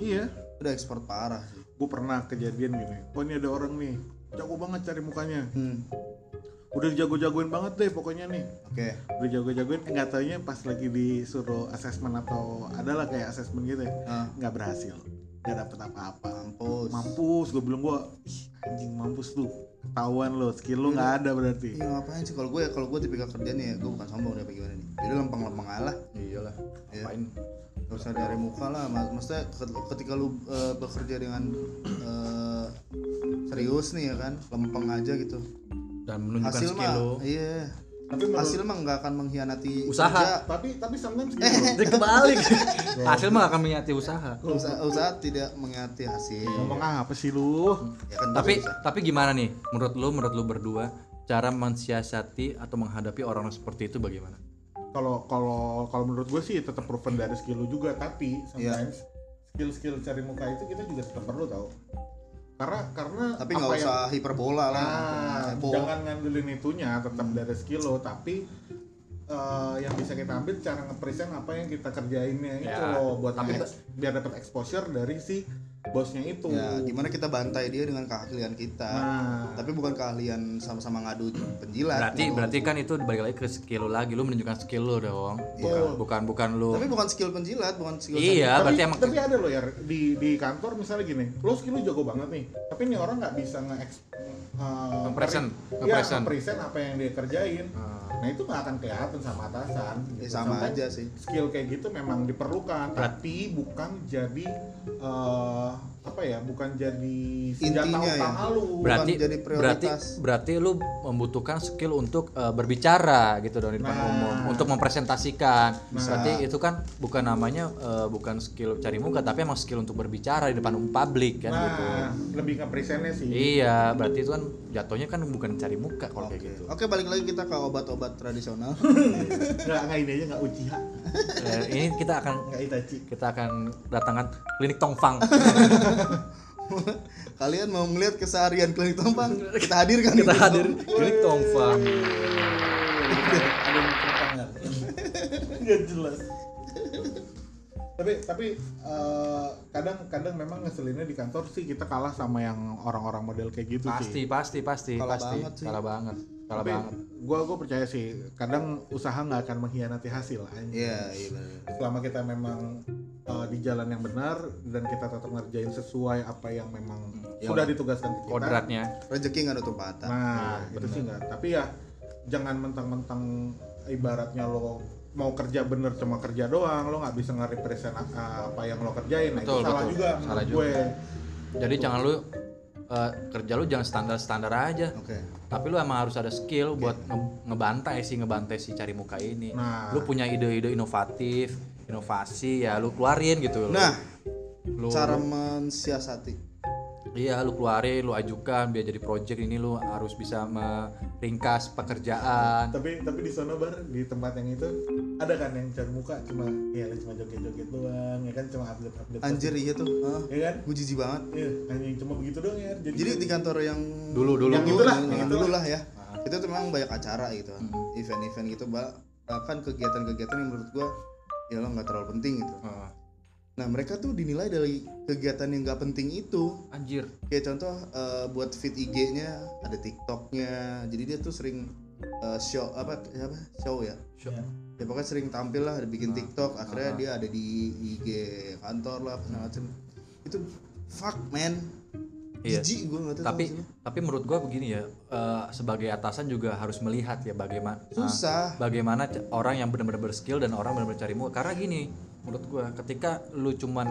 Speaker 1: Iya.
Speaker 3: Udah expert parah. Sih
Speaker 1: gue pernah kejadian gini. Oh ini ada orang nih jago banget cari mukanya.
Speaker 3: Hmm.
Speaker 1: udah jago-jagoin banget deh pokoknya nih.
Speaker 3: Oke.
Speaker 1: Udah jago-jagoin nggak taunya pas lagi disuruh asesmen atau adalah kayak asesmen gitu ya.
Speaker 3: Ah.
Speaker 1: nggak berhasil. Nggak dapet apa-apa.
Speaker 3: Mampus.
Speaker 1: Mampus gue bilang gue ih anjing mampus lu ketahuan lo skill lu nggak ada berarti.
Speaker 3: Iya ngapain sih? Kalau gue ya kalau gue tipikal kerjanya ya gue bukan sombong deh apa gimana nih? Jadi lempeng-lempeng alah
Speaker 2: iyalah
Speaker 3: Iya.
Speaker 2: ngapain?
Speaker 3: Gak usah dari muka lah Mak- maksudnya ket- ketika lu eh, bekerja dengan eh, serius nih ya kan lempeng aja gitu.
Speaker 2: Dan menunjukkan
Speaker 3: hasil
Speaker 2: skill
Speaker 3: mah
Speaker 2: lu.
Speaker 3: iya
Speaker 1: tapi menurut-
Speaker 3: hasil mah nggak akan mengkhianati
Speaker 2: Usaha.
Speaker 3: kerja.
Speaker 1: tapi tapi sometimes gitu
Speaker 3: Eh.
Speaker 1: loh.
Speaker 2: Jadi kebalik [LAUGHS] hasil mah akan menyati usaha
Speaker 3: usaha, usaha tidak mengkhianati hasil
Speaker 1: ngomong apa sih lu
Speaker 3: ya kan
Speaker 2: tapi
Speaker 3: usaha.
Speaker 2: tapi gimana nih menurut lu menurut lu berdua cara mensiasati atau menghadapi orang seperti itu bagaimana
Speaker 1: kalau kalau kalau menurut gue sih tetap proven dari skill lu juga tapi
Speaker 3: Iya.
Speaker 1: sometimes skill skill cari muka itu kita juga tetap perlu tau karena karena
Speaker 3: tapi nggak
Speaker 1: yang-
Speaker 3: usah hiperbola lah.
Speaker 1: Nah, jangan ngandelin itunya tetap dari skill lo tapi eh, yang bisa kita ambil cara ngepresent apa yang kita kerjainnya itu
Speaker 2: Ya,
Speaker 1: loh buat
Speaker 2: tapi-
Speaker 1: biar dapat exposure dari si bosnya itu.
Speaker 3: Ya gimana kita bantai dia dengan keahlian kita.
Speaker 1: Nah.
Speaker 3: Tapi bukan keahlian sama-sama ngadu penjilat.
Speaker 2: Berarti
Speaker 3: gitu.
Speaker 2: berarti kan itu balik lagi ke skill lu lagi lu menunjukkan skill lu dong. Bukan bukan bukan lu.
Speaker 3: Tapi bukan skill penjilat bukan skill
Speaker 2: iya
Speaker 1: tapi,
Speaker 2: berarti emang
Speaker 1: tapi ada loh ya di di kantor misalnya gini lo skill lu jago banget nih. Tapi ini orang nggak bisa nge uh,
Speaker 2: Nge-present,
Speaker 1: ya,
Speaker 2: nge-present.
Speaker 1: nge-present apa yang dia kerjain
Speaker 2: Ah.
Speaker 1: nah itu nggak akan kelihatan sama atasan
Speaker 3: Ya,
Speaker 1: gitu.
Speaker 3: sama
Speaker 1: Sometimes
Speaker 3: aja sih
Speaker 1: skill kayak gitu memang diperlukan
Speaker 2: Berat.
Speaker 1: tapi bukan jadi eh, apa ya bukan jadi senjata
Speaker 3: Intinya ya.
Speaker 1: utama lu
Speaker 2: berarti
Speaker 3: jadi
Speaker 2: berarti
Speaker 3: prioritas.
Speaker 2: berarti lu membutuhkan skill untuk eh, berbicara gitu dong di depan
Speaker 1: Nah.
Speaker 2: umum untuk mempresentasikan
Speaker 1: Nah.
Speaker 2: berarti itu kan bukan namanya eh, bukan skill cari muka tapi emang skill untuk berbicara di depan umum publik kan gitu
Speaker 1: nah lebih ke presentnya sih
Speaker 2: iya berarti itu kan jatuhnya kan bukan cari muka kalau
Speaker 3: Oke,
Speaker 2: kayak gitu.
Speaker 3: Oke balik lagi kita ke obat-obat tradisional.
Speaker 1: nggak nggak ini aja nggak ujiha
Speaker 2: Eh, ini kita akan kita akan datangkan klinik Tongfang. [LAUGHS]
Speaker 3: Kalian mau ngeliat keseharian klinik Tompang? Kita hadirkan
Speaker 2: kita
Speaker 3: di
Speaker 2: hadir. Klinik Tongfang.
Speaker 1: Ada yang cerita nggak? [LAUGHS] Nggak jelas tapi tapi eh, kadang kadang memang ngeselinnya di kantor sih kita kalah sama yang orang-orang model kayak gitu
Speaker 2: pasti
Speaker 1: sih
Speaker 2: pasti pasti
Speaker 3: Kalah
Speaker 2: pasti
Speaker 3: banget sih.
Speaker 2: kalah banget kalah
Speaker 1: tapi
Speaker 2: banget
Speaker 1: gua gua percaya sih kadang usaha nggak akan mengkhianati hasil.
Speaker 3: Iya, iya benar.
Speaker 1: selama kita memang eh, di jalan yang benar dan kita tetap ngerjain sesuai apa yang memang sudah ditugaskan ke kita
Speaker 2: kodratnya
Speaker 3: Rezeki nggak nutup mata.
Speaker 1: Nah, itu sih enggak. Tapi ya jangan mentang-mentang ibaratnya lo mau kerja bener cuma kerja doang, lo nggak bisa nge-represent uh, apa yang lo kerjain. Nah,
Speaker 2: Betul,
Speaker 1: itu salah
Speaker 2: betul.
Speaker 1: juga
Speaker 2: Salah juga.
Speaker 1: gue.
Speaker 2: jadi jangan lu eh, kerja lu jangan standar standar aja
Speaker 3: Oke.
Speaker 2: tapi lu emang harus ada skill buat nge- ngebantai sih ngebantai si cari muka ini
Speaker 1: Nah.
Speaker 2: lu punya ide-ide inovatif inovasi ya lu keluarin gitu
Speaker 3: Nah,
Speaker 2: lu,
Speaker 3: cara mensiasati.
Speaker 2: iya lu keluarin lu ajukan biar jadi project ini lu harus bisa meringkas pekerjaan
Speaker 1: Tapi tapi di sana bar di tempat yang itu ada kan yang cari muka cuma ya cuma joget-joget doang, ya kan cuma update-update.
Speaker 3: Anjir iya tuh.
Speaker 1: Ya kan?
Speaker 3: gue jijik banget.
Speaker 1: Iya, hanya cuma begitu doang ya. Jadi,
Speaker 3: Jadi di kantor yang
Speaker 2: dulu dulu
Speaker 1: Yang
Speaker 3: dulu,
Speaker 1: itulah,
Speaker 3: yang
Speaker 1: yang
Speaker 3: dulu lah ya. Itu tuh memang banyak acara gitu. Event-event gitu. Bahkan kegiatan-kegiatan yang menurut gua ya lo nggak terlalu penting gitu.
Speaker 2: Ah,
Speaker 3: Nah, mereka tuh dinilai dari kegiatan yang nggak penting itu.
Speaker 2: anjir
Speaker 3: kayak contoh eh, buat feed IG-nya ada TikTok-nya jadi dia tuh sering eh, show apa apa show ya
Speaker 1: Ya.
Speaker 3: Ya pokoknya sering tampil lah bikin TikTok akhirnya
Speaker 2: Ah.
Speaker 3: dia ada di IG kantor lah segala macem. Itu fuck man.
Speaker 2: Iya.
Speaker 3: jijik gue nggak tahu
Speaker 2: tapi tapi menurut gua begini ya eh, sebagai atasan juga harus melihat ya bagaimana
Speaker 3: susah.
Speaker 2: bagaimana c- orang yang benar-benar berskill dan orang benar-benar cari muka. Karena gini menurut gua ketika lu cuman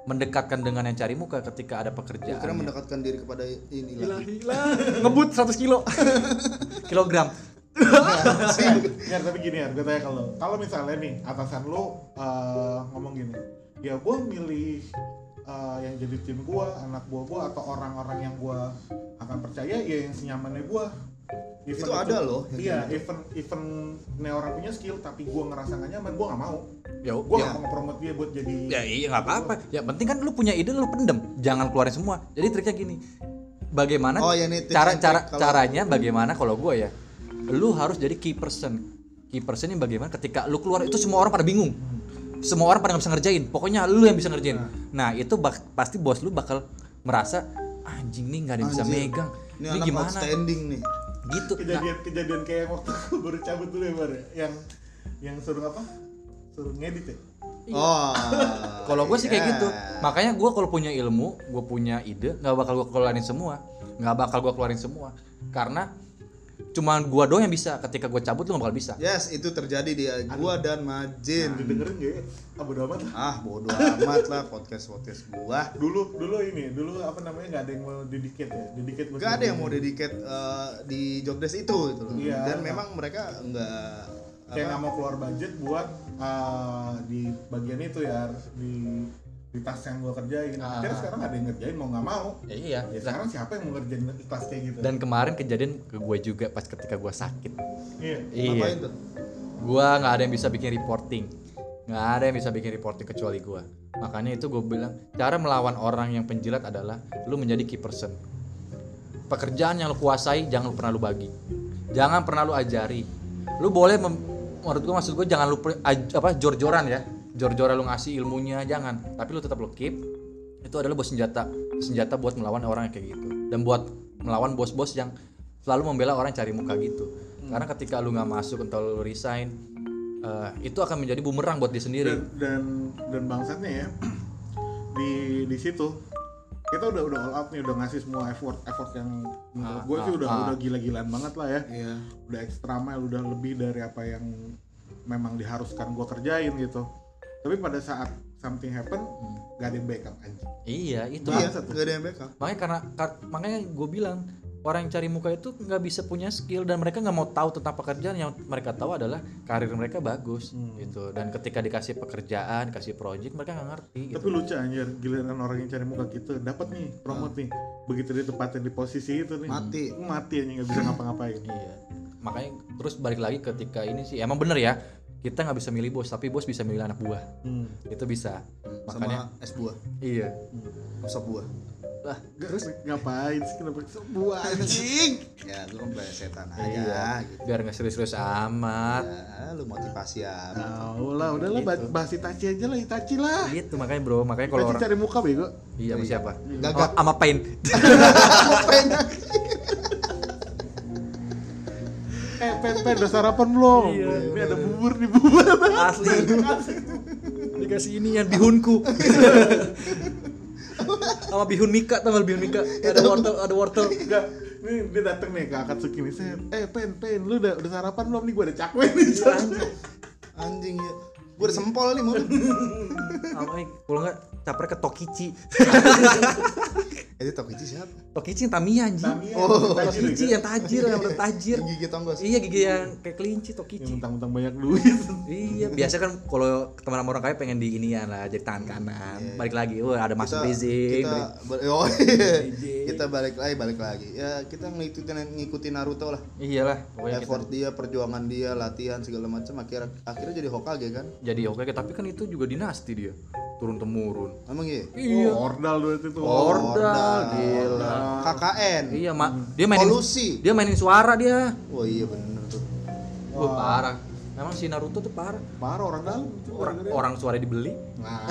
Speaker 2: mendekatkan dengan yang cari muka ketika ada pekerjaan
Speaker 3: karena mendekatkan diri kepada ini lah
Speaker 2: ngebut 100 kilo. [LAUGHS] Kilogram
Speaker 1: Ya tapi gini ya, gue tanya kalau kalau misalnya nih atasan lu eh, ngomong gini, ya gue milih eh, yang jadi tim gue, anak buah gue atau orang-orang yang gue akan percaya ya yang senyamannya gue.
Speaker 3: Itu ada loh
Speaker 1: Iya,
Speaker 3: kayak
Speaker 1: even even nih orang punya skill tapi gue ngerasa gak nyaman, gue gak mau.
Speaker 2: ya
Speaker 1: Gue
Speaker 2: ya,
Speaker 1: gak mau nge-promote dia buat jadi.
Speaker 2: ya iya nggak apa-apa. ya penting kan lu punya ide lu pendem. Jangan keluarin semua. Jadi triknya gini. Bagaimana
Speaker 3: Oh, ya, nih,
Speaker 2: cara cara caranya bagaimana kalau gue ya lu harus jadi key person. Key person ini bagaimana ketika lu keluar itu semua orang pada bingung. Semua orang pada nggak bisa ngerjain. Pokoknya lu yang bisa ngerjain. Nah. Itu bak- pasti bos lu bakal merasa anjing nih nggak ada yang bisa megang.
Speaker 3: Ini
Speaker 2: ini
Speaker 3: anak
Speaker 2: gimana?
Speaker 3: outstanding nih.
Speaker 2: Gitu. Nah,
Speaker 1: kejadian kejadian kayak yang waktu gue baru cabut dulu ya Bar, ya. yang yang suruh apa? Suruh ngedit ya.
Speaker 3: oh [LAUGHS]
Speaker 2: Kalau gue sih kayak
Speaker 3: iya.
Speaker 2: gitu. Makanya gue kalau punya ilmu, gue punya ide, nggak bakal gue keluarin semua, nggak bakal gue keluarin semua, karena cuman gue doang yang bisa. Ketika gue cabut lu nggak bakal bisa.
Speaker 3: yes itu terjadi di gua dan Majin
Speaker 1: Didengerin gak ya? Ah bodo amat lah.
Speaker 3: ah bodoh amat lah podcast podcast gua
Speaker 1: dulu dulu ini dulu apa namanya nggak ada yang mau dedicate ya dedicate
Speaker 3: Gak ada yang mau dedicate eh, di jobdesk itu gitu loh.
Speaker 1: Iya.
Speaker 3: Dan memang mereka nggak
Speaker 1: kayak nggak mau keluar budget buat uh, di bagian itu ya di di tas yang gua kerjain
Speaker 2: Ah.
Speaker 1: akhirnya sekarang ada yang ngerjain mau nggak mau
Speaker 2: Ya, iya.
Speaker 1: ya sekarang siapa yang mau ngerjain kelas kayak gitu
Speaker 2: Dan kemarin kejadian ke gue juga pas ketika gue sakit.
Speaker 1: iya
Speaker 3: ngapain
Speaker 2: Iya.
Speaker 3: tuh?
Speaker 2: Gue nggak ada yang bisa bikin reporting. Nggak ada yang bisa bikin reporting kecuali gue. Makanya itu gue bilang cara melawan orang yang penjilat adalah lu menjadi key person. Pekerjaan yang lu kuasai jangan lu pernah lu bagi. Jangan pernah lu ajari. Lu boleh menurut gue maksud gue jangan lu apa jor-joran ya. Jor-joran lu ngasih ilmunya jangan, tapi lu tetap lu keep. Itu adalah bos senjata. Senjata buat melawan orang yang kayak gitu. Dan buat melawan bos-bos yang selalu membela orang cari muka gitu. Karena ketika lu nggak masuk atau lu resign eh, itu akan menjadi bumerang buat dia sendiri.
Speaker 1: Dan dan dan bangsatnya ya [CLEARS THROAT] di di situ kita udah udah all out nih udah ngasih semua effort effort yang menurut
Speaker 2: Ah,
Speaker 1: gue sih
Speaker 2: ah,
Speaker 1: udah
Speaker 2: ah.
Speaker 1: udah gila-gilaan banak lah ya.
Speaker 3: Iya.
Speaker 1: udah extra mile udah lebih dari apa yang memang diharuskan gue kerjain gitu tapi pada saat something happen gak ada yang backup aja
Speaker 2: iya itu.
Speaker 3: Iya, nggak ada yang backup.
Speaker 2: makanya karena kar- makanya gue bilang orang yang cari muka itu nggak bisa punya skill dan mereka nggak mau tahu tentang pekerjaan. Yang mereka tahu adalah karir mereka bagus gitu. Dan ketika dikasih pekerjaan kasih project mereka nggak ngerti gitu.
Speaker 1: tapi lucu anjir. Giliran orang yang cari muka gitu dapat nih promote nih. Begitu ditempatin di posisi itu nih.
Speaker 3: Mati.
Speaker 1: mati aja nggak bisa [LAUGHS] ngapa-ngapain.
Speaker 2: Iya. Makanya terus balik lagi ketika ini sih emang bener ya kita nggak bisa milih bos tapi bos bisa milih anak buah
Speaker 1: hmm.
Speaker 2: itu bisa makanya
Speaker 3: Sama es buah,
Speaker 2: iya
Speaker 3: sop buah.
Speaker 2: lah
Speaker 1: terus ngapain sih kenapa sebuah anjing
Speaker 3: Ya lu kan setan
Speaker 2: iya
Speaker 3: aja gitu.
Speaker 2: biar nggak serius-serius amat
Speaker 3: Ya, lu motivasi amat.
Speaker 1: Tahu lah, udahlah
Speaker 2: Gitu.
Speaker 1: bahas Itachi aja lah, Itachi lah.
Speaker 2: gitu makanya bro makanya kalau orang
Speaker 1: cari muka bego.
Speaker 2: iya sama siapa
Speaker 3: Gagak.
Speaker 2: Oh, sama pain
Speaker 1: Eh, [LAUGHS] [LAUGHS] pen pen udah sarapan belum?
Speaker 2: Iya,
Speaker 1: Ini ada bubur nih bubur.
Speaker 2: asli dikasih ini yang bihunku sama bihun mika tau gak bihun mika ada wortel ada wortel
Speaker 1: Enggak, nih dia dateng nih ke Akatsuki nih, Set. Eh, pen pen, lu udah udah sarapan belum nih? Gua ada cakwe nih.
Speaker 3: Anjing ya. Gue udah sempol nih mulut.
Speaker 2: sama eh, kalau nggak capre ke Tokichi [LAUGHS]
Speaker 3: Itu Tokichi siapa?
Speaker 2: Tokichi yang Tamiya anjing.
Speaker 1: Tamiya,
Speaker 2: oh, Tokichi
Speaker 1: juga.
Speaker 2: yang tajir yang udah tajir. [LAUGHS]
Speaker 3: Yang gigi tonggos.
Speaker 2: iya gigi yang kayak kelinci
Speaker 1: Yang
Speaker 2: Tokichi
Speaker 1: mentang-mentang banyak duit. [LAUGHS]
Speaker 2: iya biasa kan kalau teman sama orang kaya pengen di inian lah jadi tangan kanan. Balik lagi wah ada masuk
Speaker 3: kita,
Speaker 2: Blazing
Speaker 3: kita, ber- oh, iya. [LAUGHS] kita balik lagi balik lagi. Ya kita ngikutin ngikutin Naruto lah.
Speaker 2: Iyalah pokoknya kita
Speaker 3: effort dia perjuangan dia latihan segala macam akhirnya akhirnya jadi Hokage kan?
Speaker 2: Jadi oke tapi kan itu juga dinasti dia turun temurun
Speaker 3: emang iya
Speaker 2: iya
Speaker 1: Oh, Ordal duit itu.
Speaker 2: Ordal, gila.
Speaker 3: KKN
Speaker 2: Iya, mak dia mainin
Speaker 3: Polusi.
Speaker 2: dia mainin suara dia.
Speaker 3: oh iya bener tuh
Speaker 2: Wah, parah. Emang si Naruto tuh parah.
Speaker 1: Parah orang dalam.
Speaker 2: Orang orang suara dibeli.
Speaker 1: Nah,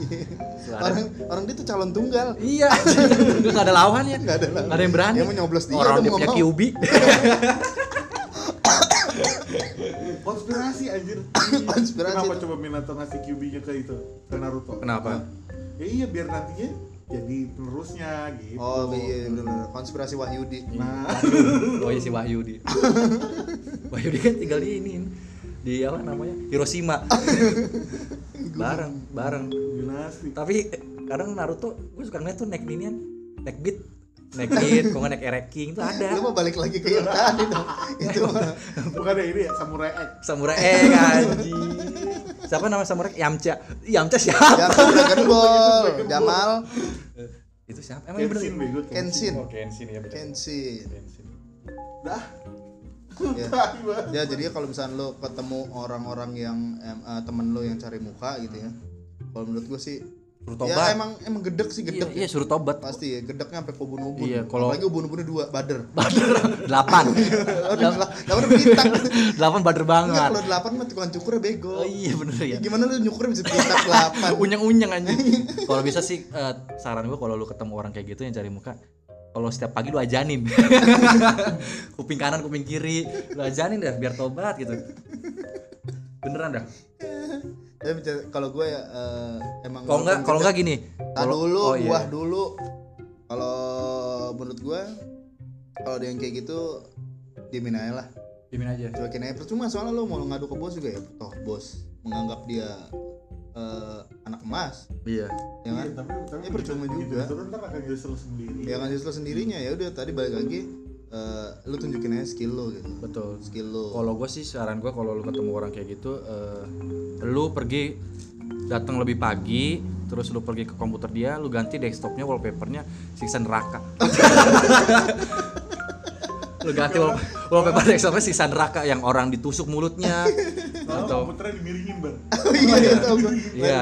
Speaker 1: [LAUGHS]
Speaker 2: Suara.
Speaker 3: orang orang dia tuh calon tunggal
Speaker 2: Iya, [LAUGHS] udah gak ada lawannya.
Speaker 3: Nggak ada lawan.
Speaker 2: Ada yang berani.
Speaker 3: Dia mau nyoblos dia,
Speaker 2: Orang dia punya
Speaker 3: mau. [LAUGHS] [LAUGHS]
Speaker 1: Konspirasi anjir.
Speaker 3: Konspirasi
Speaker 1: Kenapa coba Minato ngasih QB-nya ke itu? Ke Naruto.
Speaker 2: Kenapa?
Speaker 1: Ya iya biar nantinya jadi penerusnya gitu.
Speaker 3: oh iya bener-bener konspirasi Wahyudi
Speaker 1: Nah, [LAUGHS]
Speaker 2: Oh iya si Wahyudi. [LAUGHS] Wahyudi kan tinggal di ini di apa namanya Hiroshima. bareng, bareng.
Speaker 1: dinasti.
Speaker 2: Tapi eh, kadang Naruto gue suka ngeliat tuh naik inian, naik beat, naik beat, kok nggak naik ereking itu ada.
Speaker 3: lu mau balik lagi ke yang tadi dong [LAUGHS] itu
Speaker 1: Bukan ini ya, Samurai X.
Speaker 2: Samurai eh anjing. Siapa nama samurai? Yamcha. Yamcha siapa?
Speaker 3: yang [LAUGHS] Dragon Ball Jamal
Speaker 2: Itu siapa? Emang?
Speaker 1: Kenshin bego.
Speaker 3: Kenshin
Speaker 2: Oh, Kenshin ya betul.
Speaker 3: Kenshin
Speaker 2: Kenshin.
Speaker 1: Dah. [LAUGHS]
Speaker 3: ya. Ya jadi kalau misalnya lo ketemu orang-orang yang eh, temen lo yang cari muka gitu ya kalau menurut gue sih
Speaker 2: Suruh
Speaker 3: ya
Speaker 2: tobat.
Speaker 3: emang emang gedek sih
Speaker 2: Iya,
Speaker 3: gedek
Speaker 2: iya suruh tobat.
Speaker 3: pasti ya gedeknya sampai ubun-ubun
Speaker 2: Iya, kalau-
Speaker 3: apalagi ubun-ubunnya dua bader [LAUGHS]
Speaker 2: Delapan.
Speaker 3: Lah, lah udah pitak [LAUGHS]
Speaker 2: Delapan bader
Speaker 3: Enggak,
Speaker 2: banget.
Speaker 3: kalau delapan mah tukang cukurnya bego
Speaker 2: Oh iya bener ya.
Speaker 3: Ya, gimana lu nyukur bisa pitak delapan [LAUGHS]
Speaker 2: Unyang-unyang anjing. kalau bisa sih eh, saran gue kalau lu ketemu orang kayak gitu yang cari muka kalau setiap pagi lu ajanin kuping kanan kuping kiri lu ajanin dah biar tobat gitu beneran dah
Speaker 3: Tapi kalau gue ya eh, emang
Speaker 2: kalau enggak kalau enggak gini kalau-
Speaker 3: dulu,
Speaker 2: oh, iya.
Speaker 3: buah dulu. Kalau menurut gue, kalau ada yang kayak gitu, diemin aja lah.
Speaker 2: Dimin aja
Speaker 3: Cuekin aja. Percuma soalnya lo mau ngadu ke bos juga ya. Toh bos menganggap dia eh, anak emas,
Speaker 2: iya
Speaker 3: ya kan?
Speaker 1: Iya, tapi tapi
Speaker 3: Ya, percuma juga.
Speaker 1: Turun ntar akan nyesel sendiri.
Speaker 3: Ya kan justru sendirinya ya udah tadi balik lagi, eh, lu tunjukin aja skill lo gitu.
Speaker 2: betul
Speaker 3: Skill lo.
Speaker 2: kalau gue sih saran gue kalau lu ketemu orang kayak gitu eh, lu pergi datang lebih pagi terus lu pergi ke komputer dia lu ganti desktopnya wallpapernya siksa neraka [LAUGHS] lu ganti wall- wallpaper desktopnya siksa neraka yang orang ditusuk mulutnya atau
Speaker 1: komputernya dimiringin bang.
Speaker 3: Oh iya, iya, tahu gue.
Speaker 2: Iya,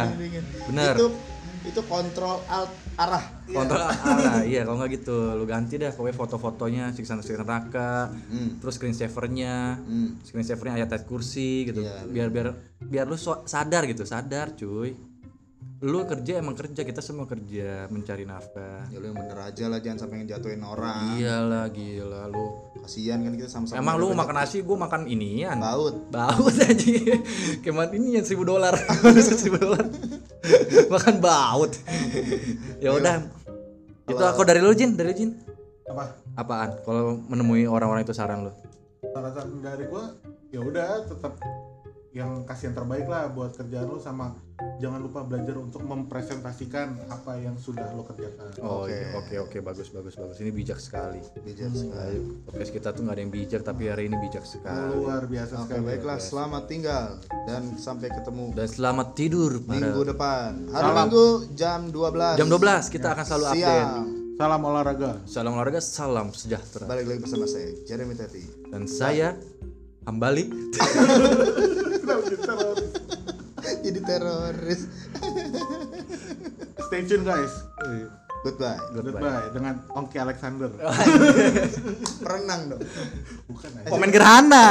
Speaker 2: bener.
Speaker 3: Itu itu kontrol alt arah.
Speaker 2: kontrol arah. iya kalau nggak gitu lu ganti dah pokoknya foto-fotonya siksa neraka
Speaker 3: Hmm.
Speaker 2: terus screen savernya
Speaker 3: Hmm.
Speaker 2: screen savernya ayat ayat kursi gitu.
Speaker 3: Iya,
Speaker 2: biar biar biar lu so- sadar gitu. Sadar cuy lu kerja emang kerja. Kita semua kerja mencari nafkah.
Speaker 3: Ya lu yang bener aja lah. Jangan sampai ngejatuhin orang.
Speaker 2: Iyalah gila lu.
Speaker 3: Kasihan kan kita sama-sama
Speaker 2: emang lu makan nasi gua makan inian.
Speaker 3: Baut.
Speaker 2: Baut aja [LAUGHS] kemat ini yang seribu dolar. [LAUGHS] Seribu dolar. Makan baut. Ya udah. Itu aku dari lu Jin. Dari lu, Jin.
Speaker 1: Apa?
Speaker 2: Apaan? Kalau menemui orang-orang itu saran lu.
Speaker 1: Saran dari gua ya udah tetap yang kasih yang terbaik lah buat kerjaan lu sama jangan lupa belajar untuk mempresentasikan apa yang sudah lo kerjakan.
Speaker 2: Oh
Speaker 3: Oke.
Speaker 2: oke oke. Bagus bagus bagus. Ini bijak sekali.
Speaker 3: Bijak sekali.
Speaker 2: Ayo, podcast kita tuh nggak ada yang bijak tapi hari ini bijak sekali.
Speaker 1: Luar biasa
Speaker 3: oke
Speaker 1: sekali.
Speaker 3: baiklah. Selamat tinggal dan sampai ketemu
Speaker 2: dan selamat tidur
Speaker 3: minggu
Speaker 2: para
Speaker 3: depan. Hari
Speaker 1: Salam.
Speaker 3: minggu jam 12
Speaker 2: jam 12 kita akan selalu update.
Speaker 3: Siang
Speaker 1: salam olahraga.
Speaker 2: Salam olahraga salam sejahtera.
Speaker 3: Balik lagi bersama saya Jeremy Teti
Speaker 2: dan saya Hambali [LAUGHS]
Speaker 3: jadi teroris?
Speaker 1: Stay tune guys.
Speaker 3: Goodbye.
Speaker 1: Goodbye. Dengan Ongki Alexander.
Speaker 3: Renang dong.
Speaker 1: Bukan aja.
Speaker 2: komen gerhana.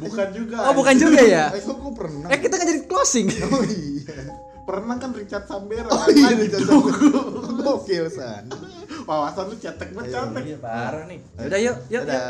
Speaker 1: Bukan juga.
Speaker 2: Oh bukan juga ya?
Speaker 3: Eh kok pernah
Speaker 2: eh kita kan jadi closing.
Speaker 3: Oh iya.
Speaker 1: Pernah kan Richard Sambera
Speaker 3: oh iya gokil san.
Speaker 1: Wawasan lu cetek banget cetek
Speaker 2: parah nih. Udah yuk yuk, yuk.